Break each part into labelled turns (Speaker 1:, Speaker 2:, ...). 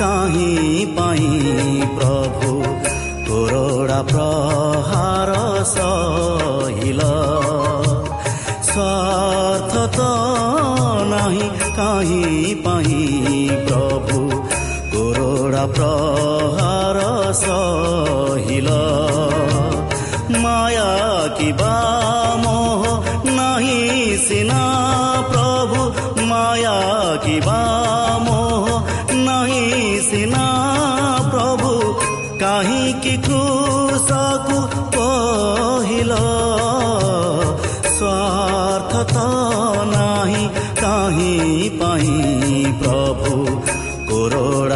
Speaker 1: ସାଜିଲ କାହା ପାଇଁ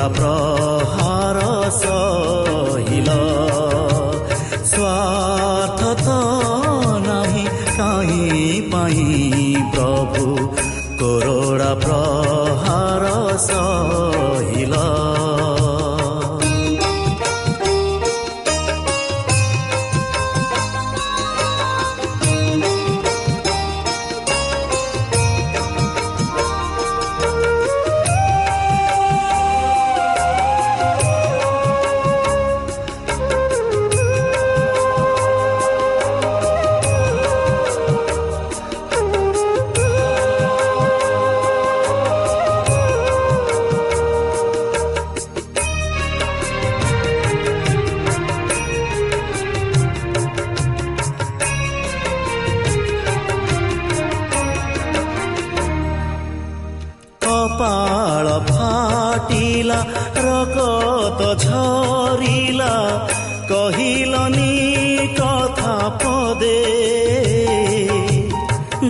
Speaker 1: प्रहार सहिल। स्वार्थ त नाही काहीँ पाही प्रभु। कोरोडा प्रहार सहिल কহিলনি কথা পদে।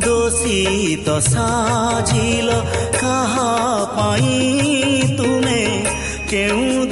Speaker 1: দোষিত সাজিল কাহা পাই তুমি? কেউ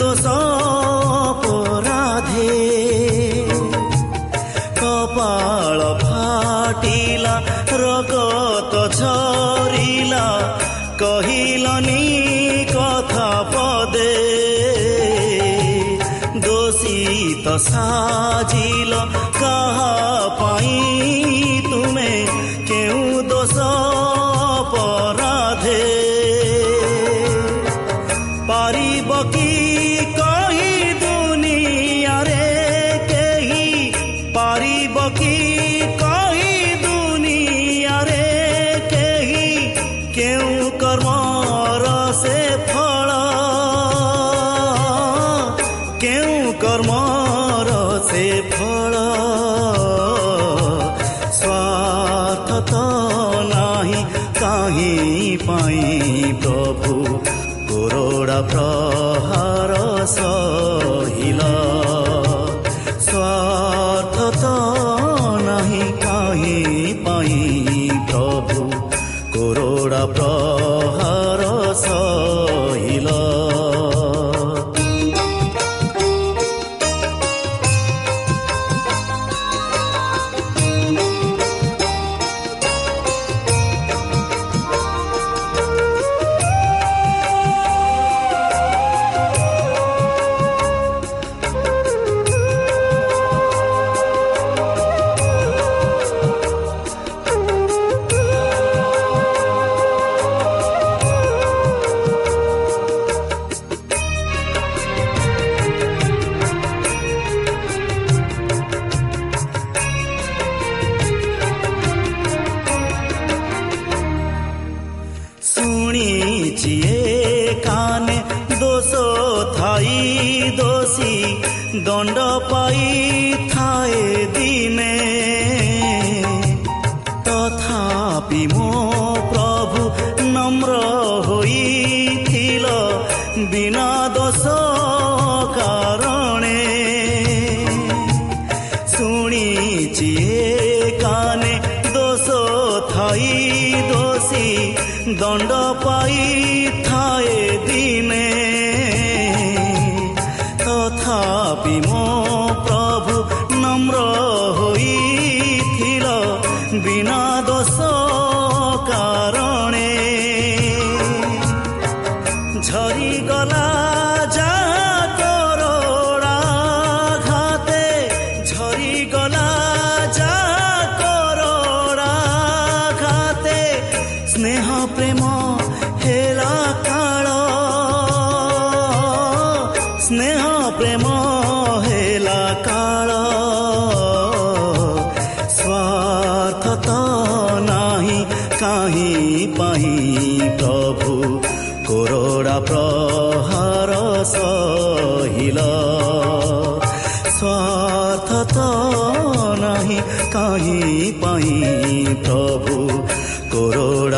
Speaker 1: प्रहर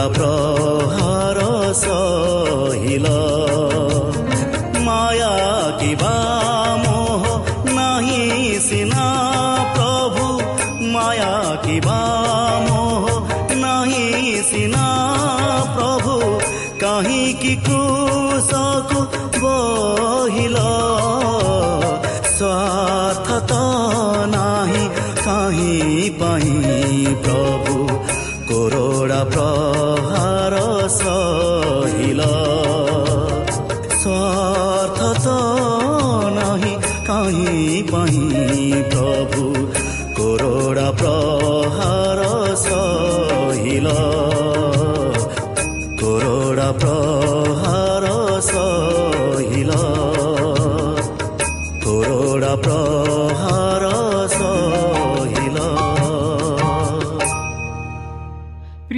Speaker 1: ప్రభా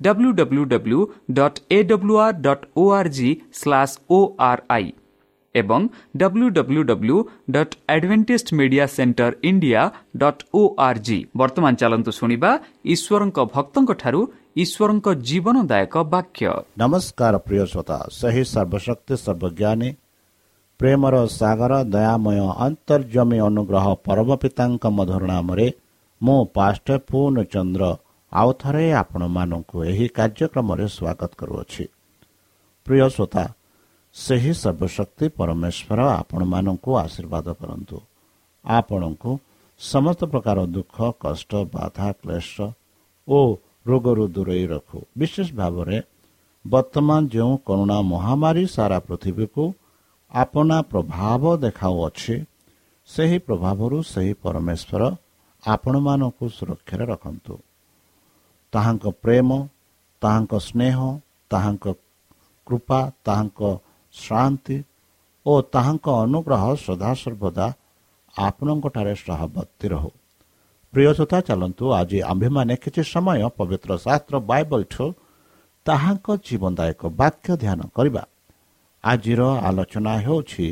Speaker 2: W W W dot A W R dot O R G slash O R I ଏବଂ W W W dot Adventist media centre India dot O R G ବର୍ତ୍ତମାନ ଚାଲନ୍ତୁ ଶୁଣିବା ଈଶ୍ୱରଙ୍କ ଭକ୍ତଙ୍କଠାରୁ ଈଶ୍ୱରଙ୍କ ଜୀବନଦାୟକ ବାକ୍ୟ
Speaker 3: ନମସ୍କାର ପ୍ରିୟ ଶ୍ରୋତା ସେହି ସର୍ବଶକ୍ତି ସର୍ବଜ୍ଞାନୀ ପ୍ରେମର ସାଗର ଦୟାମୟ ଅନ୍ତର୍ଜମୀ ଅନୁଗ୍ରହ ପରମ ପିତାଙ୍କ ମଧୁର ନାମରେ ମୁଁ ପାଷ୍ଟ ପୂର୍ଣ୍ଣଚନ୍ଦ୍ର ଆଉ ଥରେ ଆପଣମାନଙ୍କୁ ଏହି କାର୍ଯ୍ୟକ୍ରମରେ ସ୍ୱାଗତ କରୁଅଛି। ପ୍ରିୟ ଶ୍ରୋତା ସେହି ସର୍ବଶକ୍ତି ପରମେଶ୍ୱର ଆପଣମାନଙ୍କୁ ଆଶୀର୍ବାଦ କରନ୍ତୁ। ଆପଣଙ୍କୁ ସମସ୍ତ ପ୍ରକାର ଦୁଃଖ କଷ୍ଟ ବାଧା କ୍ଲେଶ ଓ ରୋଗରୁ ଦୂରେଇ ରଖୁ। ବିଶେଷ ଭାବରେ ବର୍ତ୍ତମାନ ଯେଉଁ କରୁଣା ମହାମାରୀ ସାରା ପୃଥିବୀକୁ ଆପଣା ପ୍ରଭାବ ଦେଖାଉଅଛି ସେହି ପ୍ରଭାବରୁ ସେହି ପରମେଶ୍ୱର ଆପଣମାନଙ୍କୁ ସୁରକ୍ଷାରେ ରଖନ୍ତୁ। ତାହାଙ୍କ ପ୍ରେମ ତାହାଙ୍କ ସ୍ନେହ ତାହାଙ୍କ କୃପା ତାହାଙ୍କ ଶାନ୍ତି ଓ ତାହାଙ୍କ ଅନୁଗ୍ରହ ସଦାସର୍ବଦା ଆପଣଙ୍କଠାରେ ସହବର୍ତ୍ତୀ ରହୁ। ପ୍ରିୟସତା ଚାଲନ୍ତୁ ଆଜି ଆମ୍ଭେମାନେ କିଛି ସମୟ ପବିତ୍ର ଶାସ୍ତ୍ର ବାଇବଲଠୁ ତାହାଙ୍କ ଜୀବନଦାୟକ ବାକ୍ୟ ଧ୍ୟାନ କରିବା। ଆଜିର ଆଲୋଚନା ହେଉଛି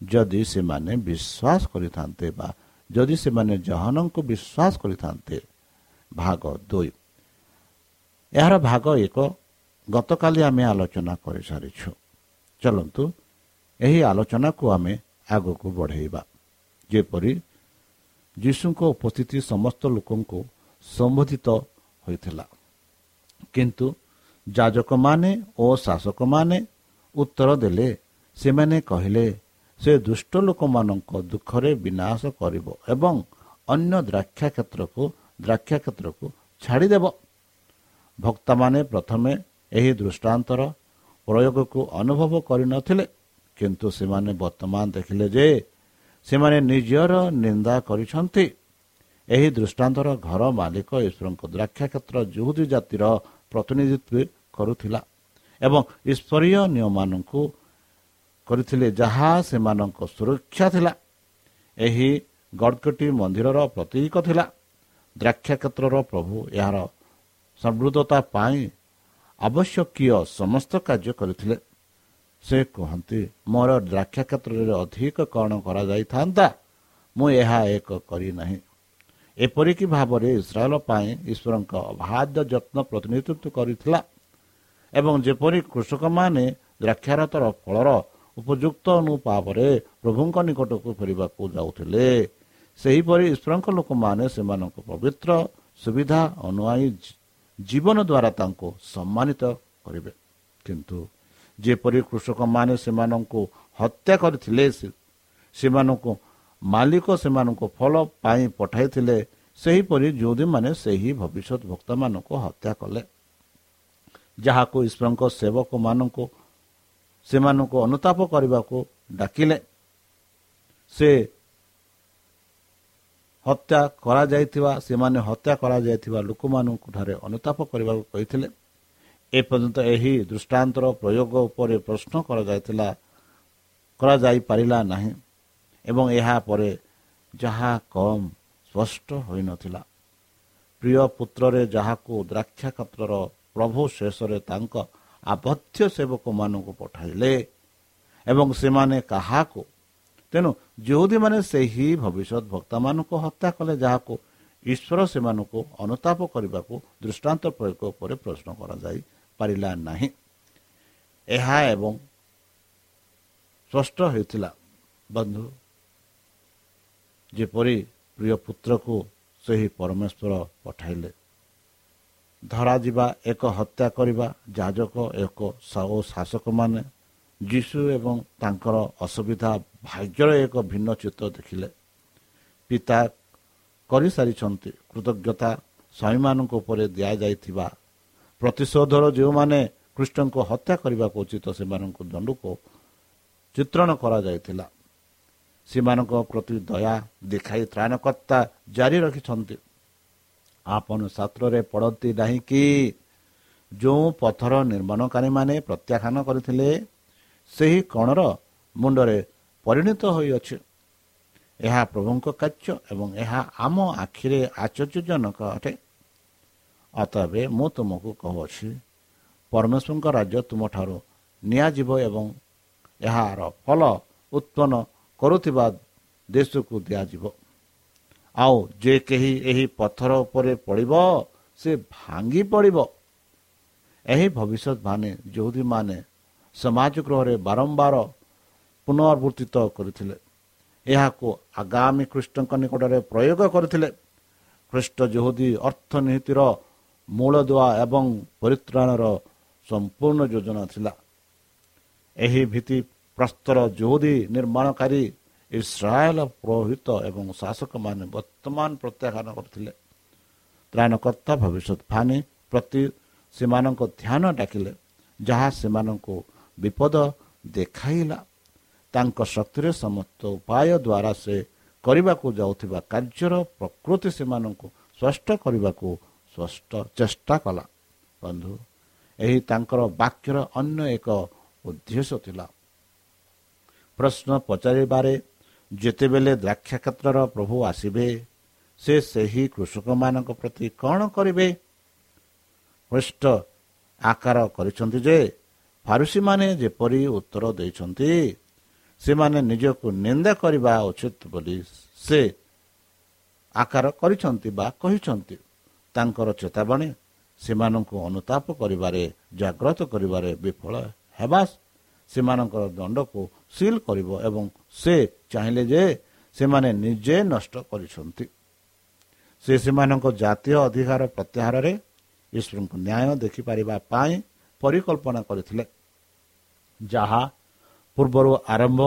Speaker 3: ଯଦି ସେମାନେ ବିଶ୍ୱାସ କରିଥାନ୍ତେ ବା ଯଦି ସେମାନେ ଜହନଙ୍କୁ ବିଶ୍ୱାସ କରିଥାନ୍ତେ ଭାଗ ଦୁଇ। ଏହାର ଭାଗ ଏକ। ଗତକାଲି ଆମେ ଆଲୋଚନା କରିସାରିଛୁ। ଚାଲନ୍ତୁ ଏହି ଆଲୋଚନାକୁ ଆମେ ଆଗକୁ ବଢ଼େଇବା। ଯେପରି ଯୀଶୁଙ୍କ ଉପସ୍ଥିତି ସମସ୍ତ ଲୋକଙ୍କୁ ସମ୍ବୋଧିତ ହୋଇଥିଲା। କିନ୍ତୁ ଯାଜକମାନେ ଓ ଶାସକମାନେ ଉତ୍ତର ଦେଲେ ସେମାନେ କହିଲେ ସେ ଦୁଷ୍ଟ ଲୋକମାନଙ୍କ ଦୁଃଖରେ ବିନାଶ କରିବ ଏବଂ ଅନ୍ୟ ଦ୍ରାକ୍ଷା କ୍ଷେତ୍ରକୁ ଦ୍ରାକ୍ଷା କ୍ଷେତ୍ରକୁ ଛାଡ଼ିଦେବ। ଭକ୍ତମାନେ ପ୍ରଥମେ ଏହି ଦୃଷ୍ଟାନ୍ତର ପ୍ରୟୋଗକୁ ଅନୁଭବ କରିନଥିଲେ କିନ୍ତୁ ସେମାନେ ବର୍ତ୍ତମାନ ଦେଖିଲେ ଯେ ସେମାନେ ନିଜର ନିନ୍ଦା କରିଛନ୍ତି। ଏହି ଦୃଷ୍ଟାନ୍ତର ଘର ମାଲିକ ଈଶ୍ୱରଙ୍କ ଦ୍ରାକ୍ଷା କ୍ଷେତ୍ର ଜୁହୁଦୀ ଜାତିର ପ୍ରତିନିଧିତ୍ୱ କରୁଥିଲା ଏବଂ ଈଶ୍ୱରୀୟ ନିୟମମାନଙ୍କୁ କରିଥିଲେ ଯାହା ସେମାନଙ୍କ ସୁରକ୍ଷା ଥିଲା। ଏହି ଗଡ଼କଟି ମନ୍ଦିରର ପ୍ରତୀକ ଥିଲା। ଦ୍ରାକ୍ଷା କ୍ଷେତ୍ରର ପ୍ରଭୁ ଏହାର ସମୃଦ୍ଧତା ପାଇଁ ଆବଶ୍ୟକୀୟ ସମସ୍ତ କାର୍ଯ୍ୟ କରିଥିଲେ। ସେ କୁହନ୍ତି ମୋର ଦ୍ରାକ୍ଷା କ୍ଷେତ୍ରରେ ଅଧିକ କ'ଣ କରାଯାଇଥାନ୍ତା? ମୁଁ ଏହା ଏକ କରିନାହିଁ। ଏପରିକି ଭାବରେ ଇସ୍ରାଏଲ ପାଇଁ ଈଶ୍ୱରଙ୍କ ଅବାଧ୍ୟ ଯତ୍ନ ପ୍ରତିନିଧିତ୍ୱ କରିଥିଲା ଏବଂ ଯେପରି କୃଷକମାନେ ଦ୍ରାକ୍ଷାରଥର ଫଳର ଉପଯୁକ୍ତ ଅନୁପାବରେ ପ୍ରଭୁଙ୍କ ନିକଟକୁ ଫେରିବାକୁ ଯାଉଥିଲେ ସେହିପରି ଈଶ୍ୱରଙ୍କ ଲୋକମାନେ ସେମାନଙ୍କ ପବିତ୍ର ସୁବିଧା ଅନୁଆଇ ଜୀବନ ଦ୍ୱାରା ତାଙ୍କୁ ସମ୍ମାନିତ କରିବେ। କିନ୍ତୁ ଯେପରି କୃଷକମାନେ ସେମାନଙ୍କୁ ହତ୍ୟା କରିଥିଲେ ସେମାନଙ୍କୁ ମାଲିକ ସେମାନଙ୍କୁ ଫଳ ପାଇଁ ପଠାଇଥିଲେ ସେହିପରି ଯେଉଁଦୀମାନେ ସେହି ଭବିଷ୍ୟତ ଭକ୍ତମାନଙ୍କୁ ହତ୍ୟା କଲେ ଯାହାକୁ ଈଶ୍ୱରଙ୍କ ସେବକମାନଙ୍କୁ ସେମାନଙ୍କୁ ଅନୁତାପ କରିବାକୁ ଡାକିଲେ ସେ ହତ୍ୟା କରାଯାଇଥିବା ସେମାନେ ହତ୍ୟା କରାଯାଇଥିବା ଲୋକମାନଙ୍କୁ ଠାରେ ଅନୁତାପ କରିବାକୁ କହିଥିଲେ। ଏପର୍ଯ୍ୟନ୍ତ ଏହି ଦୃଷ୍ଟାନ୍ତର ପ୍ରୟୋଗ ଉପରେ ପ୍ରଶ୍ନ କରାଯାଇଥିଲା କରାଯାଇପାରିଲା ନାହିଁ ଏବଂ ଏହା ପରେ ଯାହା କମ୍ ସ୍ପଷ୍ଟ ହୋଇନଥିଲା। ପ୍ରିୟ ପୁତ୍ରରେ ଯାହାକୁ ଦ୍ରାକ୍ଷା କ୍ଷେତ୍ରର ପ୍ରଭୁ ଶେଷରେ ତାଙ୍କ ଆବଦ୍ଧ ସେବକମାନଙ୍କୁ ପଠାଇଲେ ଏବଂ ସେମାନେ କାହାକୁ ତେଣୁ ଯେଉଁଦୀମାନେ ସେହି ଭବିଷ୍ୟତ ଭକ୍ତମାନଙ୍କୁ ହତ୍ୟା କଲେ ଯାହାକୁ ଈଶ୍ୱର ସେମାନଙ୍କୁ ଅନୁତାପ କରିବାକୁ ଦୃଷ୍ଟାନ୍ତ ପ୍ରୟୋଗ ଉପରେ ପ୍ରଶ୍ନ କରାଯାଇ ପାରିଲା ନାହିଁ। ଏହା ଏବଂ ସ୍ପଷ୍ଟ ହୋଇଥିଲା ବନ୍ଧୁ ଯେପରି ପ୍ରିୟ ପୁତ୍ରକୁ ସେହି ପରମେଶ୍ୱର ପଠାଇଲେ। ଧରାଯିବା ଏକ ହତ୍ୟା କରିବା ଯାଜକ ଏକ ଓ ଶାସକମାନେ ଯୀଶୁ ଏବଂ ତାଙ୍କର ଅସୁବିଧା ଭାଗ୍ୟର ଏକ ଭିନ୍ନ ଚିତ୍ର ଦେଖିଲେ। ପିତା କରିସାରିଛନ୍ତି। କୃତଜ୍ଞତା ସ୍ୱାମୀମାନଙ୍କ ଉପରେ ଦିଆଯାଇଥିବା ପ୍ରତିଶୋଧର ଯେଉଁମାନେ କୃଷ୍ଣଙ୍କୁ ହତ୍ୟା କରିବାକୁ ଉଚିତ ସେମାନଙ୍କୁ ଦଣ୍ଡକୁ ଚିତ୍ରଣ କରାଯାଇଥିଲା। ସେମାନଙ୍କ ପ୍ରତି ଦୟା ଦେଖାଇ ତ୍ରାଣକର୍ତ୍ତା ଜାରି ରଖିଛନ୍ତି। ଆପଣ ଶାସ୍ତ୍ରରେ ପଡ଼ନ୍ତି ନାହିଁ କି ଯେଉଁ ପଥର ନିର୍ମାଣକାରୀମାନେ ପ୍ରତ୍ୟାଖ୍ୟାନ କରିଥିଲେ ସେହି କଣର ମୁଣ୍ଡରେ ପରିଣତ ହୋଇଅଛି। ଏହା ପ୍ରଭୁଙ୍କ କାର୍ଯ୍ୟ ଏବଂ ଏହା ଆମ ଆଖିରେ ଆଶ୍ଚର୍ଯ୍ୟଜନକ ଅଟେ। ଅତବେ ମୁଁ ତୁମକୁ କହୁଅଛି ପରମେଶ୍ୱରଙ୍କ ରାଜ୍ୟ ତୁମଠାରୁ ନିଆଯିବ ଏବଂ ଏହାର ଫଳ ଉତ୍ପନ୍ନ କରୁଥିବା ଦେଶକୁ ଦିଆଯିବ। ଆଉ ଯେ କେହି ଏହି ପଥର ଉପରେ ପଡ଼ିବ ସେ ଭାଙ୍ଗି ପଡ଼ିବ। ଏହି ଭବିଷ୍ୟତବାଣୀ ଯେଉଁଦୀମାନେ ସମାଜ ଗୃହରେ ବାରମ୍ବାର ପୁନରାବୃତ୍ତିତ କରିଥିଲେ ଏହାକୁ ଆଗାମୀ କୃଷ୍ଣଙ୍କ ନିକଟରେ ପ୍ରୟୋଗ କରିଥିଲେ ଖ୍ରୀଷ୍ଟ ଯେଉଁଦି ଅର୍ଥନୀତିର ମୂଳଦୁଆ ଏବଂ ପରିତ୍ରାଣର ସମ୍ପୂର୍ଣ୍ଣ ଯୋଜନା ଥିଲା ଏହି ଭିତ୍ତି ପ୍ରସ୍ତର ଯେଉଁଦି ନିର୍ମାଣକାରୀ ଇସ୍ରାଏଲ ପୁରୋହିତ ଏବଂ ଶାସକମାନେ ବର୍ତ୍ତମାନ ପ୍ରତ୍ୟାଖ୍ୟାନ କରିଥିଲେ ତ୍ରାଣକର୍ତ୍ତା ଭବିଷ୍ୟତ ଫାନି ପ୍ରତି ସେମାନଙ୍କ ଧ୍ୟାନ ଡାକିଲେ ଯାହା ସେମାନଙ୍କୁ ବିପଦ ଦେଖାଇଲା ତାଙ୍କ ଶକ୍ତିରେ ସମସ୍ତ ଉପାୟ ଦ୍ୱାରା ସେ କରିବାକୁ ଯାଉଥିବା କାର୍ଯ୍ୟର ପ୍ରକୃତି ସେମାନଙ୍କୁ ସ୍ପଷ୍ଟ କରିବାକୁ ସ୍ପଷ୍ଟ ଚେଷ୍ଟା କଲା। ବନ୍ଧୁ ଏହି ତାଙ୍କର ବାକ୍ୟର ଅନ୍ୟ ଏକ ଉଦ୍ଦେଶ୍ୟ ଥିଲା। ପ୍ରଶ୍ନ ପଚାରିବାରେ ଯେତେବେଳେ ଦ୍ରାକ୍ଷା କ୍ଷେତ୍ରର ପ୍ରଭୁ ଆସିବେ ସେ ସେହି କୃଷକମାନଙ୍କ ପ୍ରତି କ'ଣ କରିବେ? ପୃଷ୍ଟ ଆକାର କରିଛନ୍ତି ଯେ ଫାରୁସିମାନେ ଯେପରି ଉତ୍ତର ଦେଇଛନ୍ତି ସେମାନେ ନିଜକୁ ନିନ୍ଦା କରିବା ଉଚିତ ବୋଲି ସେ ଆକାର କରିଛନ୍ତି ବା କହିଛନ୍ତି। ତାଙ୍କର ଚେତାବନୀ ସେମାନଙ୍କୁ ଅନୁତାପ କରିବାରେ ଜାଗ୍ରତ କରିବାରେ ବିଫଳ ହେବା ସେମାନଙ୍କର ଦଣ୍ଡକୁ ସିଲ୍ କରିବ ଏବଂ ସେ ଚାହିଁଲେ ଯେ ସେମାନେ ନିଜେ ନଷ୍ଟ କରିଛନ୍ତି। ସେ ସେମାନଙ୍କ ଜାତୀୟ ଅଧିକାର ପ୍ରତ୍ୟାହାରରେ ଈଶ୍ୱରଙ୍କୁ ନ୍ୟାୟ ଦେଖିପାରିବା ପାଇଁ ପରିକଳ୍ପନା କରିଥିଲେ। ଯାହା ପୂର୍ବରୁ ଆରମ୍ଭ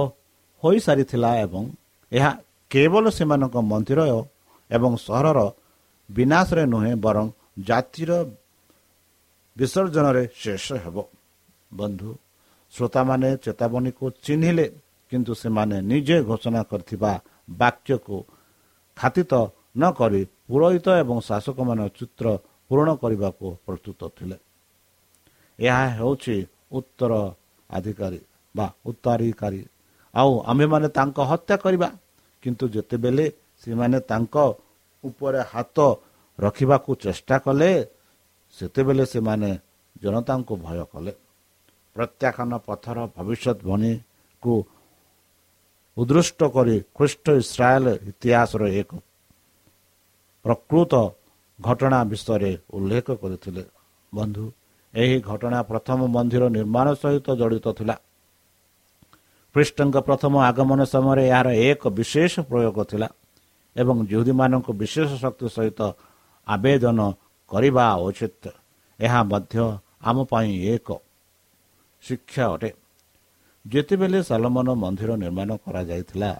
Speaker 3: ହୋଇସାରିଥିଲା ଏବଂ ଏହା କେବଳ ସେମାନଙ୍କ ମନ୍ଦିର ଏବଂ ସହରର ବିନାଶରେ ନୁହେଁ ବରଂ ଜାତିର ବିସର୍ଜନରେ ଶେଷ ହେବ। ବନ୍ଧୁ ଶ୍ରୋତାମାନେ ଚେତାବନୀକୁ ଚିହ୍ନିଲେ କିନ୍ତୁ ସେମାନେ ନିଜେ ଘୋଷଣା କରିଥିବା ବାକ୍ୟକୁ ଖାତିତ ନ କରି ପୁରୋହିତ ଏବଂ ଶାସକମାନ ଚିତ୍ର ପୂରଣ କରିବାକୁ ପ୍ରସ୍ତୁତ ଥିଲେ। ଏହା ହେଉଛି ଉତ୍ତର ଅଧିକାରୀ। ବା ଉତ୍ତରାଧିକାରୀ। ଆଉ ଆମ୍ଭେମାନେ ତାଙ୍କ ହତ୍ୟା କରିବା। କିନ୍ତୁ ଯେତେବେଳେ ସେମାନେ ତାଙ୍କ ଉପରେ ହାତ ରଖିବାକୁ ଚେଷ୍ଟା କଲେ ସେତେବେଳେ ସେମାନେ ଜନତାଙ୍କୁ ଭୟ କଲେ। ପ୍ରତ୍ୟାଖ୍ୟାନ ପଥର ଭବିଷ୍ୟତବାଣୀକୁ ଉଦୃଷ୍ଟ କରି ଖ୍ରୀଷ୍ଟ ଇସ୍ରାଏଲ ଇତିହାସର ଏକ ପ୍ରକୃତ ଘଟଣା ବିଷୟରେ ଉଲ୍ଲେଖ କରିଥିଲେ। ବନ୍ଧୁ ଏହି ଘଟଣା ପ୍ରଥମ ମନ୍ଦିର ନିର୍ମାଣ ସହିତ ଜଡ଼ିତ ଥିଲା। ଖ୍ରୀଷ୍ଟଙ୍କ ପ୍ରଥମ ଆଗମନ ସମୟରେ ଏହାର ଏକ ବିଶେଷ ପ୍ରୟୋଗ ଥିଲା ଏବଂ ଯୁହୁଦୀମାନଙ୍କୁ ବିଶେଷ ଶକ୍ତି ସହିତ ଆବେଦନ କରିବା ଉଚିତ। ଏହା ମଧ୍ୟ ଆମ ପାଇଁ ଏକ ଶିକ୍ଷା ଅଟେ। ଯେତେବେଳେ ସାଲମନ ମନ୍ଦିର ନିର୍ମାଣ କରାଯାଇଥିଲା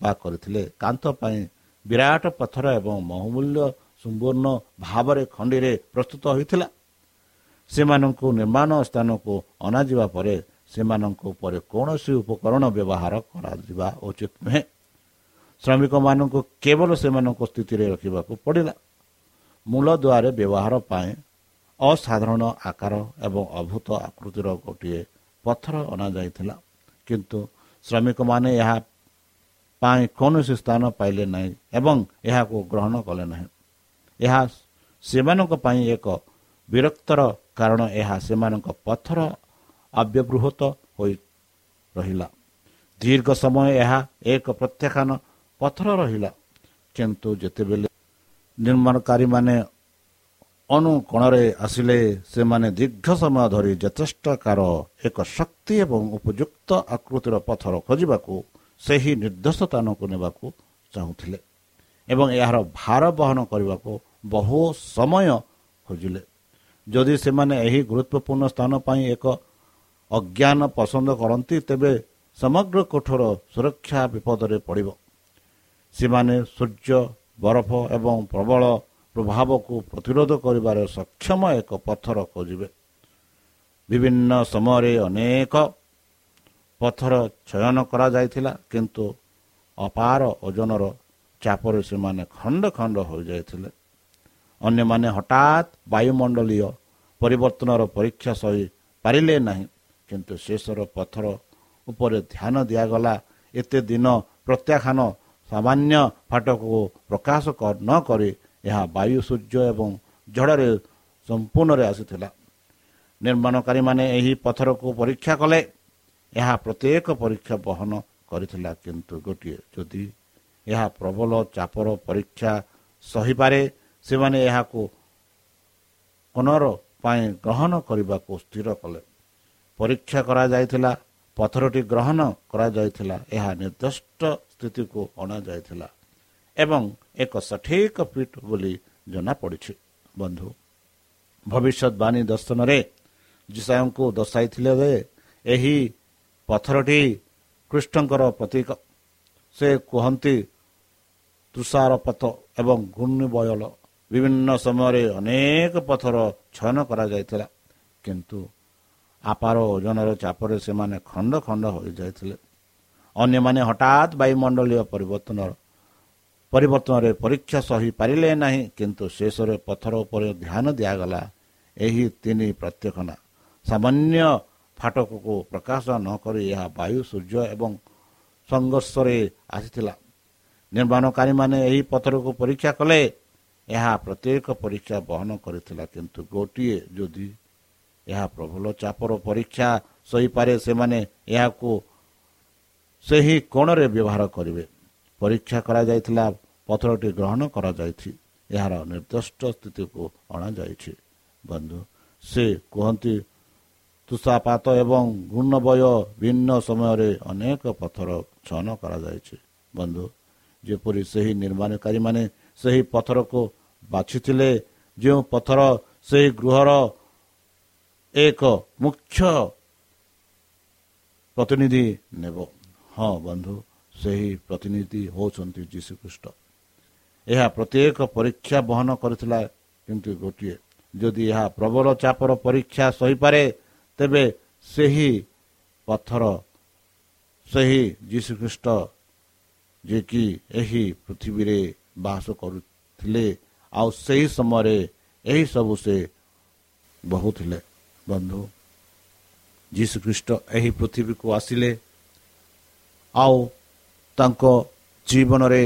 Speaker 3: ବା କରିଥିଲେ କାନ୍ଥ ପାଇଁ ବିରାଟ ପଥର ଏବଂ ବହୁମୂଲ୍ୟ ସମ୍ପୂର୍ଣ୍ଣ ଭାବରେ ଖଣ୍ଡିରେ ପ୍ରସ୍ତୁତ ହୋଇଥିଲା। ସେମାନଙ୍କୁ ନିର୍ମାଣ ସ୍ଥାନକୁ ଅଣାଯିବା ପରେ ସେମାନଙ୍କ ଉପରେ କୌଣସି ଉପକରଣ ବ୍ୟବହାର କରାଯିବା ଉଚିତ ନୁହେଁ। ଶ୍ରମିକମାନଙ୍କୁ କେବଳ ସେମାନଙ୍କ ସ୍ଥିତିରେ ରଖିବାକୁ ପଡ଼ିଲା। ମୂଳ ଦ୍ୱାରେ ବ୍ୟବହାର ପାଇଁ ଅସାଧାରଣ ଆକାର ଏବଂ ଅଭୂତ ଆକୃତିର ଗୋଟିଏ ପଥର ଅଣାଯାଇଥିଲା। କିନ୍ତୁ ଶ୍ରମିକମାନେ ଏହା ପାଇଁ କୌଣସି ସ୍ଥାନ ପାଇଲେ ନାହିଁ ଏବଂ ଏହାକୁ ଗ୍ରହଣ କଲେ ନାହିଁ। ଏହା ସେମାନଙ୍କ ପାଇଁ ଏକ ବିରକ୍ତର କାରଣ। ଏହା ସେମାନଙ୍କ ପଥର ଅବ୍ୟବୃହତ ହୋଇ ରହିଲା। ଦୀର୍ଘ ସମୟ ଏହା ଏକ ପ୍ରତ୍ୟାଖ୍ୟାନ ପଥର ରହିଲା। କିନ୍ତୁ ଯେତେବେଳେ ନିର୍ମାଣକାରୀମାନେ ଅନୁକୋଣରେ ଆସିଲେ ସେମାନେ ଦୀର୍ଘ ସମୟ ଧରି ଯଥେଷ୍ଟକାର ଏକ ଶକ୍ତି ଏବଂ ଉପଯୁକ୍ତ ଆକୃତିର ପଥର ଖୋଜିବାକୁ ସେହି ନିର୍ଦ୍ଦେଶ ସ୍ଥାନକୁ ନେବାକୁ ଚାହୁଁଥିଲେ ଏବଂ ଏହାର ଭାର ବହନ କରିବାକୁ ବହୁ ସମୟ ଖୋଜିଲେ। ଯଦି ସେମାନେ ଏହି ଗୁରୁତ୍ୱପୂର୍ଣ୍ଣ ସ୍ଥାନ ପାଇଁ ଏକ ଅଜ୍ଞାନ ପସନ୍ଦ କରନ୍ତି ତେବେ ସମଗ୍ର କୋଠର ସୁରକ୍ଷା ବିପଦରେ ପଡ଼ିବ। ସେମାନେ ସୂର୍ଯ୍ୟ ବରଫ ଏବଂ ପ୍ରବଳ ପ୍ରଭାବକୁ ପ୍ରତିରୋଧ କରିବାରେ ସକ୍ଷମ ଏକ ପଥର ଖୋଜିବେ। ବିଭିନ୍ନ ସମୟରେ ଅନେକ ପଥର ଚୟନ କରାଯାଇଥିଲା କିନ୍ତୁ ଅପାର ଓଜନର ଚାପରେ ସେମାନେ ଖଣ୍ଡ ଖଣ୍ଡ ହୋଇଯାଇଥିଲେ। ଅନ୍ୟମାନେ ହଠାତ୍ ବାୟୁମଣ୍ଡଳୀୟ ପରିବର୍ତ୍ତନର ପରୀକ୍ଷା ସହି ପାରିଲେ ନାହିଁ। କିନ୍ତୁ ଶେଷର ପଥର ଉପରେ ଧ୍ୟାନ ଦିଆଗଲା। ଏତେ ଦିନ ପ୍ରତ୍ୟାଖ୍ୟାନ ସାମାନ୍ୟ ଫାଟକୁ ପ୍ରକାଶ ନ କରି ଏହା ବାୟୁ ସୂର୍ଯ୍ୟ ଏବଂ ଝଡ଼ରେ ସମ୍ପୂର୍ଣ୍ଣରେ ଆସିଥିଲା। ନିର୍ମାଣକାରୀମାନେ ଏହି ପଥରକୁ ପରୀକ୍ଷା କଲେ। ଏହା ପ୍ରତ୍ୟେକ ପରୀକ୍ଷା ବହନ କରିଥିଲା କିନ୍ତୁ ଗୋଟିଏ ଯଦି ଏହା ପ୍ରବଳ ଚାପର ପରୀକ୍ଷା ସହିପାରେ ସେମାନେ ଏହାକୁ ପୁନର ପାଇଁ ଗ୍ରହଣ କରିବାକୁ ସ୍ଥିର କଲେ। ପରୀକ୍ଷା କରାଯାଇଥିଲା ପଥରଟି ଗ୍ରହଣ କରାଯାଇଥିଲା ଏହା ନିର୍ଦ୍ଦିଷ୍ଟ ସ୍ଥିତିକୁ ଅଣାଯାଇଥିଲା ଏବଂ ଏକ ସଠିକ ଫିଟ୍ ବୋଲି ଜଣାପଡ଼ିଛି। ବନ୍ଧୁ ଭବିଷ୍ୟତବାଣୀ ଦର୍ଶନରେ ଯିଶାଙ୍କୁ ଦର୍ଶାଇଥିଲେ ଯେ ଏହି ପଥରଟି କୃଷ୍ଣଙ୍କର ପ୍ରତୀକ। ସେ କୁହନ୍ତି ତୁଷାରପଥ ଏବଂ ଘୂର୍ଣ୍ଣିବୟଲ ବିଭିନ୍ନ ସମୟରେ ଅନେକ ପଥର ଛୟନ କରାଯାଇଥିଲା କିନ୍ତୁ ଆପାର ଓଜନର ଚାପରେ ସେମାନେ ଖଣ୍ଡ ଖଣ୍ଡ ହୋଇଯାଇଥିଲେ। ଅନ୍ୟମାନେ ହଠାତ୍ ବାୟୁମଣ୍ଡଳୀୟ ପରିବର୍ତ୍ତନର ପରିବର୍ତ୍ତନରେ ପରୀକ୍ଷା ସହି ପାରିଲେ ନାହିଁ କିନ୍ତୁ ଶେଷରେ ପଥର ଉପରେ ଧ୍ୟାନ ଦିଆଗଲା। ଏହି ତିନି ପ୍ରତ୍ୟକ୍ଷନା ସାମାନ୍ୟ ଫାଟକକୁ ପ୍ରକାଶ ନକରି ଏହା ବାୟୁ ସୂର୍ଯ୍ୟ ଏବଂ ସଂଘର୍ଷରେ ଆସିଥିଲା। ନିର୍ମାଣକାରୀମାନେ ଏହି ପଥରକୁ ପରୀକ୍ଷା କଲେ। ଏହା ପ୍ରତ୍ୟେକ ପରୀକ୍ଷା ବହନ କରିଥିଲା କିନ୍ତୁ ଗୋଟିଏ ଯଦି ଏହା ପ୍ରବଳ ଚାପର ପରୀକ୍ଷା ସହିପାରେ ସେମାନେ ଏହାକୁ ସେହି କୋଣରେ ବ୍ୟବହାର କରିବେ। ପରୀକ୍ଷା କରାଯାଇଥିଲା ପଥରଟି ଗ୍ରହଣ କରାଯାଇଛି ଏହାର ନିର୍ଦ୍ଦିଷ୍ଟ ସ୍ଥିତିକୁ ଅଣାଯାଇଛି। ବନ୍ଧୁ ସେ କୁହନ୍ତି ତୁଷାପାତ ଏବଂ ଘୂର୍ଣ୍ଣବୟ ଭିନ୍ନ ସମୟରେ ଅନେକ ପଥର ଛୟନ କରାଯାଇଛି। ବନ୍ଧୁ ଯେପରି ସେହି ନିର୍ମାଣକାରୀମାନେ ସେହି ପଥରକୁ ବାଛିଥିଲେ ଯେଉଁ ପଥର ସେହି ଗୃହର ଏକ ମୁଖ୍ୟ ପ୍ରତିନିଧି ନେବ। ହଁ ବନ୍ଧୁ ସେହି ପ୍ରତିନିଧି ହେଉଛନ୍ତି ଯୀଶୁଖ୍ରୀଷ୍ଟ। ଏହା ପ୍ରତ୍ୟେକ ପରୀକ୍ଷା ବହନ କରିଥିଲା କିନ୍ତୁ ଗୋଟିଏ। ଯଦି ଏହା ପ୍ରବଳ ଚାପର ପରୀକ୍ଷା ସହିପାରେ ତେବେ ସେହି ପଥର ସେହି ଯୀଶୁଖ୍ରୀଷ୍ଟ ଯିଏକି ଏହି ପୃଥିବୀରେ ବାସ କରୁଥିଲେ ଆଉ ସେହି ସମୟରେ ଏହି ସବୁ ସେ ବହୁଥିଲେ। ବନ୍ଧୁ ଯୀଶୁଖ୍ରୀଷ୍ଟ ଏହି ପୃଥିବୀକୁ ଆସିଲେ ଆଉ ତାଙ୍କ ଜୀବନରେ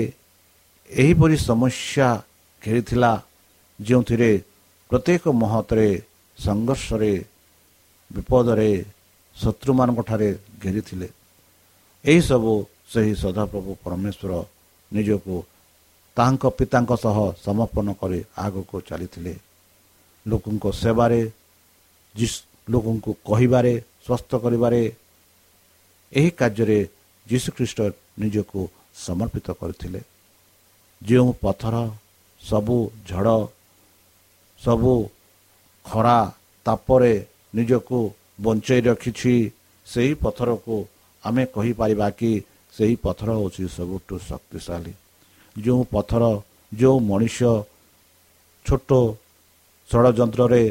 Speaker 3: ଏହିପରି ସମସ୍ୟା ଘେରିଥିଲା ଯେଉଁଥିରେ ପ୍ରତ୍ୟେକ ମହତରେ ସଂଘର୍ଷରେ ବିପଦରେ ଶତ୍ରୁମାନଙ୍କଠାରେ ଘେରିଥିଲେ ଏହିସବୁ ସେହି ସଦାପ୍ରଭୁ ପରମେଶ୍ୱର ନିଜକୁ ତାଙ୍କ ପିତାଙ୍କ ସହ ସମର୍ପଣ କରି ଆଗକୁ ଚାଲିଥିଲେ ଲୋକଙ୍କ ସେବାରେ ଲୋକଙ୍କୁ କହିବାରେ ସ୍ୱସ୍ଥ କରିବାରେ ଏହି କାର୍ଯ୍ୟରେ ଯୀଶୁଖ୍ରୀଷ୍ଟ ନିଜକୁ ସମର୍ପିତ କରିଥିଲେ। ଯେଉଁ ପଥର ସବୁ ଝଡ଼ ସବୁ ଖରା ତାପରେ ନିଜକୁ ବଞ୍ଚାଇ ରଖିଛି ସେହି ପଥରକୁ ଆମେ କହିପାରିବା କି ସେହି ପଥର ହେଉଛି ସବୁଠୁ ଶକ୍ତିଶାଳୀ। ଯେଉଁ ପଥର ଯେଉଁ ମଣିଷ ଛୋଟ ଷଡ଼ଯନ୍ତ୍ରରେ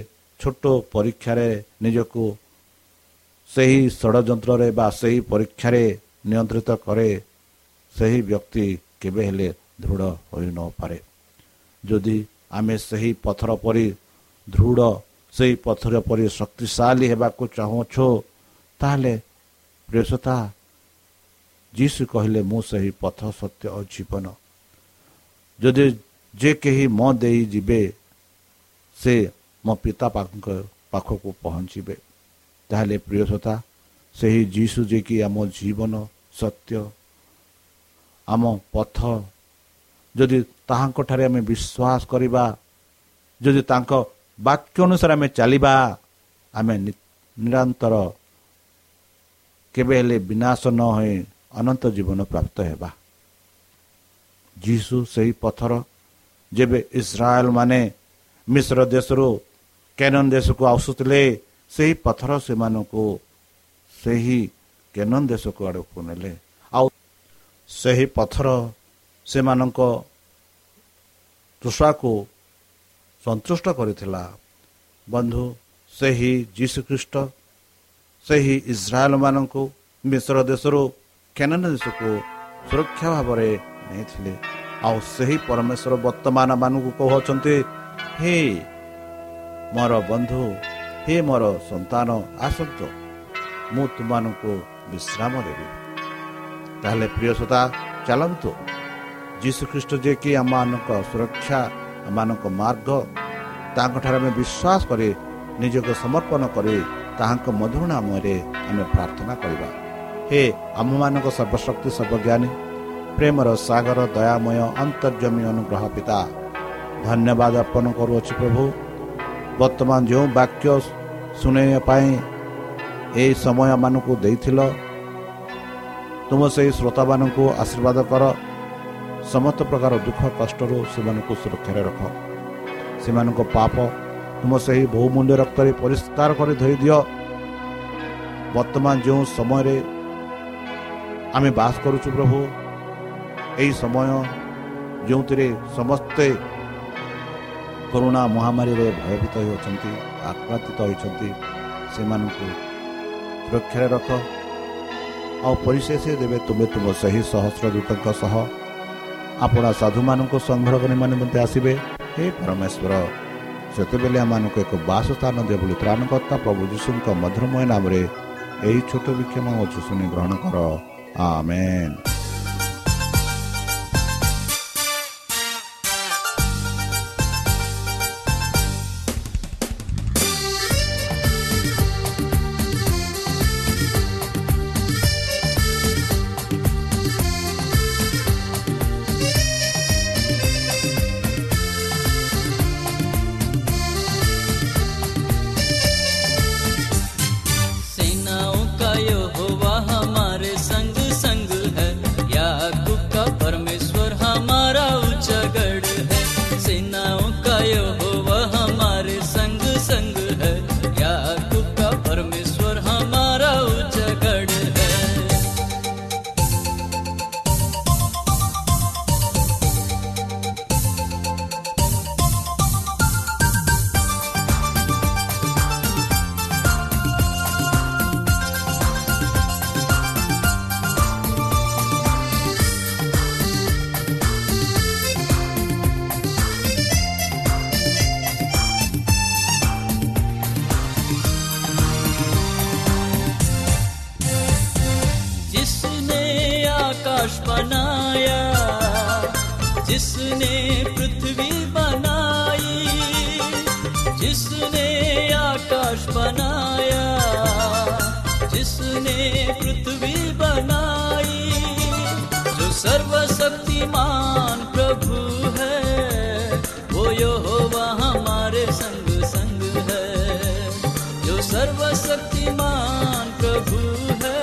Speaker 3: ଛୋଟ ପରୀକ୍ଷାରେ ନିଜକୁ ସେହି ଷଡ଼ଯନ୍ତ୍ରରେ ବା ସେହି ପରୀକ୍ଷାରେ ନିୟନ୍ତ୍ରିତ କରେ ସେହି ବ୍ୟକ୍ତି କେବେ ହେଲେ ଦୃଢ଼ ହୋଇନପାରେ ଯଦି ଆମେ ସେହି ପଥର ପରି ଦୃଢ଼ ସେହି ପଥର ପରି ଶକ୍ତିଶାଳୀ ହେବାକୁ ଚାହୁଁଛୁ ତାହେଲେ ପ୍ରିୟସତା ଯୀଶୁ କହିଲେ ମୁଁ ସେହି ପଥ ସତ୍ୟ ଓ ଜୀବନ। ଯଦି ଯେ କେହି ମୋ ଦେଇ ଯିବେ ସେ ମୋ ପିତା ପାଖକୁ ପହଞ୍ଚିବେ ତାହେଲେ ପ୍ରିୟସତା ସେହି ଯୀଶୁ ଯିଏକି ଆମ ଜୀବନ ସତ୍ୟ ଆମ ପଥ ଯଦି ତାହାଙ୍କଠାରେ ଆମେ ବିଶ୍ୱାସ କରିବା ଯଦି ତାଙ୍କ ବାକ୍ୟ ଅନୁସାରେ ଆମେ ଚାଲିବା ଆମେ ନିରନ୍ତର କେବେ ହେଲେ ବିନାଶ ନ ହୋଇ ଅନନ୍ତ ଜୀବନ ପ୍ରାପ୍ତ ହେବା। ଯୀଶୁ ସେହି ପଥର ଯେବେ ଇସ୍ରାଏଲ ମାନେ ମିଶ୍ର ଦେଶରୁ କେନନ ଦେଶକୁ ଆସୁଥିଲେ ସେହି ପଥର ସେମାନଙ୍କୁ ସେହି କେନନ ଦେଶକୁ ଆଡ଼କୁ ନେଲେ। ଆଉ ସେହି ପଥର ସେମାନଙ୍କ ତୃଷାକୁ ସନ୍ତୁଷ୍ଟ କରିଥିଲା। ବନ୍ଧୁ ସେହି ଯୀଶୁଖ୍ରୀଷ୍ଟ ସେହି ଇସ୍ରାଏଲ ମାନଙ୍କୁ ମିଶ୍ର ଦେଶରୁ କେନନ ଦେଶକୁ ସୁରକ୍ଷା ଭାବରେ ନେଇଥିଲେ। ଆଉ ସେହି ପରମେଶ୍ୱର ବର୍ତ୍ତମାନ ମାନଙ୍କୁ କହୁଛନ୍ତି ହେ ମୋର ବନ୍ଧୁ ହେ ମୋର ସନ୍ତାନ ଆସନ୍ତୁ। ମୁଁ ତୁମମାନଙ୍କୁ ବିଶ୍ରାମ ଦେବି। ତାହେଲେ ପ୍ରିୟ ସୋତା ଚାଲନ୍ତୁ। ଯୀଶୁଖ୍ରୀଷ୍ଟ ଯିଏକି ଆମମାନଙ୍କ ସୁରକ୍ଷା ଆମମାନଙ୍କ ମାର୍ଗ ତାଙ୍କଠାରେ ଆମେ ବିଶ୍ୱାସ କରି ନିଜକୁ ସମର୍ପଣ କରି ତାହାଙ୍କ ମଧୁର ନାମରେ ଆମେ ପ୍ରାର୍ଥନା କରିବା। ହେ ଆମମାନଙ୍କ ସର୍ବଶକ୍ତି ସର୍ବଜ୍ଞାନୀ ପ୍ରେମର ସାଗର ଦୟାମୟ ଅନ୍ତର୍ଜମୀ ଅନୁଗ୍ରହ ପିତା ଧନ୍ୟବାଦ ଅର୍ପଣ କରୁଅଛି ପ୍ରଭୁ। ବର୍ତ୍ତମାନ ଯେଉଁ ବାକ୍ୟ ଶୁଣାଇବା ପାଇଁ ଏହି ସମୟମାନଙ୍କୁ ଦେଇଥିଲ ତୁମ ସେହି ଶ୍ରୋତାମାନଙ୍କୁ ଆଶୀର୍ବାଦ କର। ସମସ୍ତ ପ୍ରକାର ଦୁଃଖ କଷ୍ଟରୁ ସେମାନଙ୍କୁ ସୁରକ୍ଷାରେ ରଖ। ସେମାନଙ୍କ ପାପ ତୁମ ସେହି ବହୁମୂଲ୍ୟ ରକ୍ତରେ ପରିଷ୍କାର କରି ଧରି ଦିଅ ବର୍ତ୍ତମାନ ଯେଉଁ ସମୟରେ ଆମେ ବାସ କରୁଛୁ ପ୍ରଭୁ ଏହି ସମୟ ଯେଉଁଥିରେ ସମସ୍ତେ କରୋନା ମହାମାରୀରେ ଭୟଭୀତ ହେଉଛନ୍ତି ଆକ୍ରାନ୍ତିତ ହୋଇଛନ୍ତି ସେମାନଙ୍କୁ ସୁରକ୍ଷାରେ ରଖ। ଆଉ ପରିଶେଷ ଦେବେ ତୁମେ ତୁମ ସେହି ସହସ୍ର ଦୂତଙ୍କ ସହ। ଆପଣ ସାଧୁମାନଙ୍କୁ ସଂଗ୍ରହ ନିମନ୍ତେ ଆସିବେ। ହେ ପରମେଶ୍ୱର ସେତେବେଳେ ଆମମାନଙ୍କୁ ଏକ ବାସସ୍ଥାନ ଦିଅ ବୋଲି ତ୍ରାଣକର୍ତ୍ତା ପ୍ରଭୁ ଯୀଶୁଙ୍କ ମଧୁରମୟ ନାମରେ ଏହି ଛୋଟ ବିକ୍ଷମ ଅଛି ଶୁଣି ଗ୍ରହଣ କର। ଆମେନ୍।
Speaker 4: सेनाओं का यहोवा हमारे संग संग है
Speaker 1: जिसने आकाश बनाया, जिसने पृथ्वी बनाई, जो सर्वशक्तिमान प्रभु है, वो यो यहोवा हमारे संग संग है, जो सर्वशक्तिमान प्रभु है।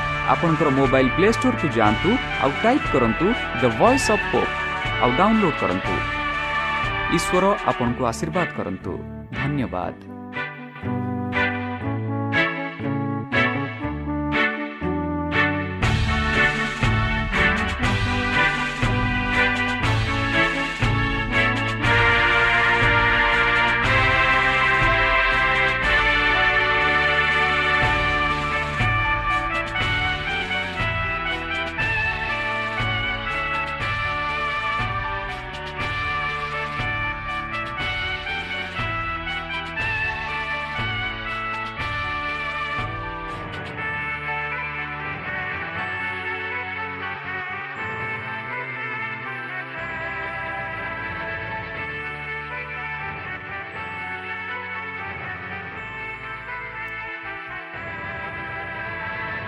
Speaker 2: ଆପଣଙ୍କର ମୋବାଇଲ୍ ପ୍ଲେ ଷ୍ଟୋରକୁ ଯାଆନ୍ତୁ ଆଉ ଟାଇପ୍ କରନ୍ତୁ ଦ ଭଏସ୍ ଅଫ୍ ପୋପ୍ ଆଉ ଡାଉନଲୋଡ୍ କରନ୍ତୁ। ଈଶ୍ୱର ଆପଣଙ୍କୁ ଆଶୀର୍ବାଦ କରନ୍ତୁ। ଧନ୍ୟବାଦ।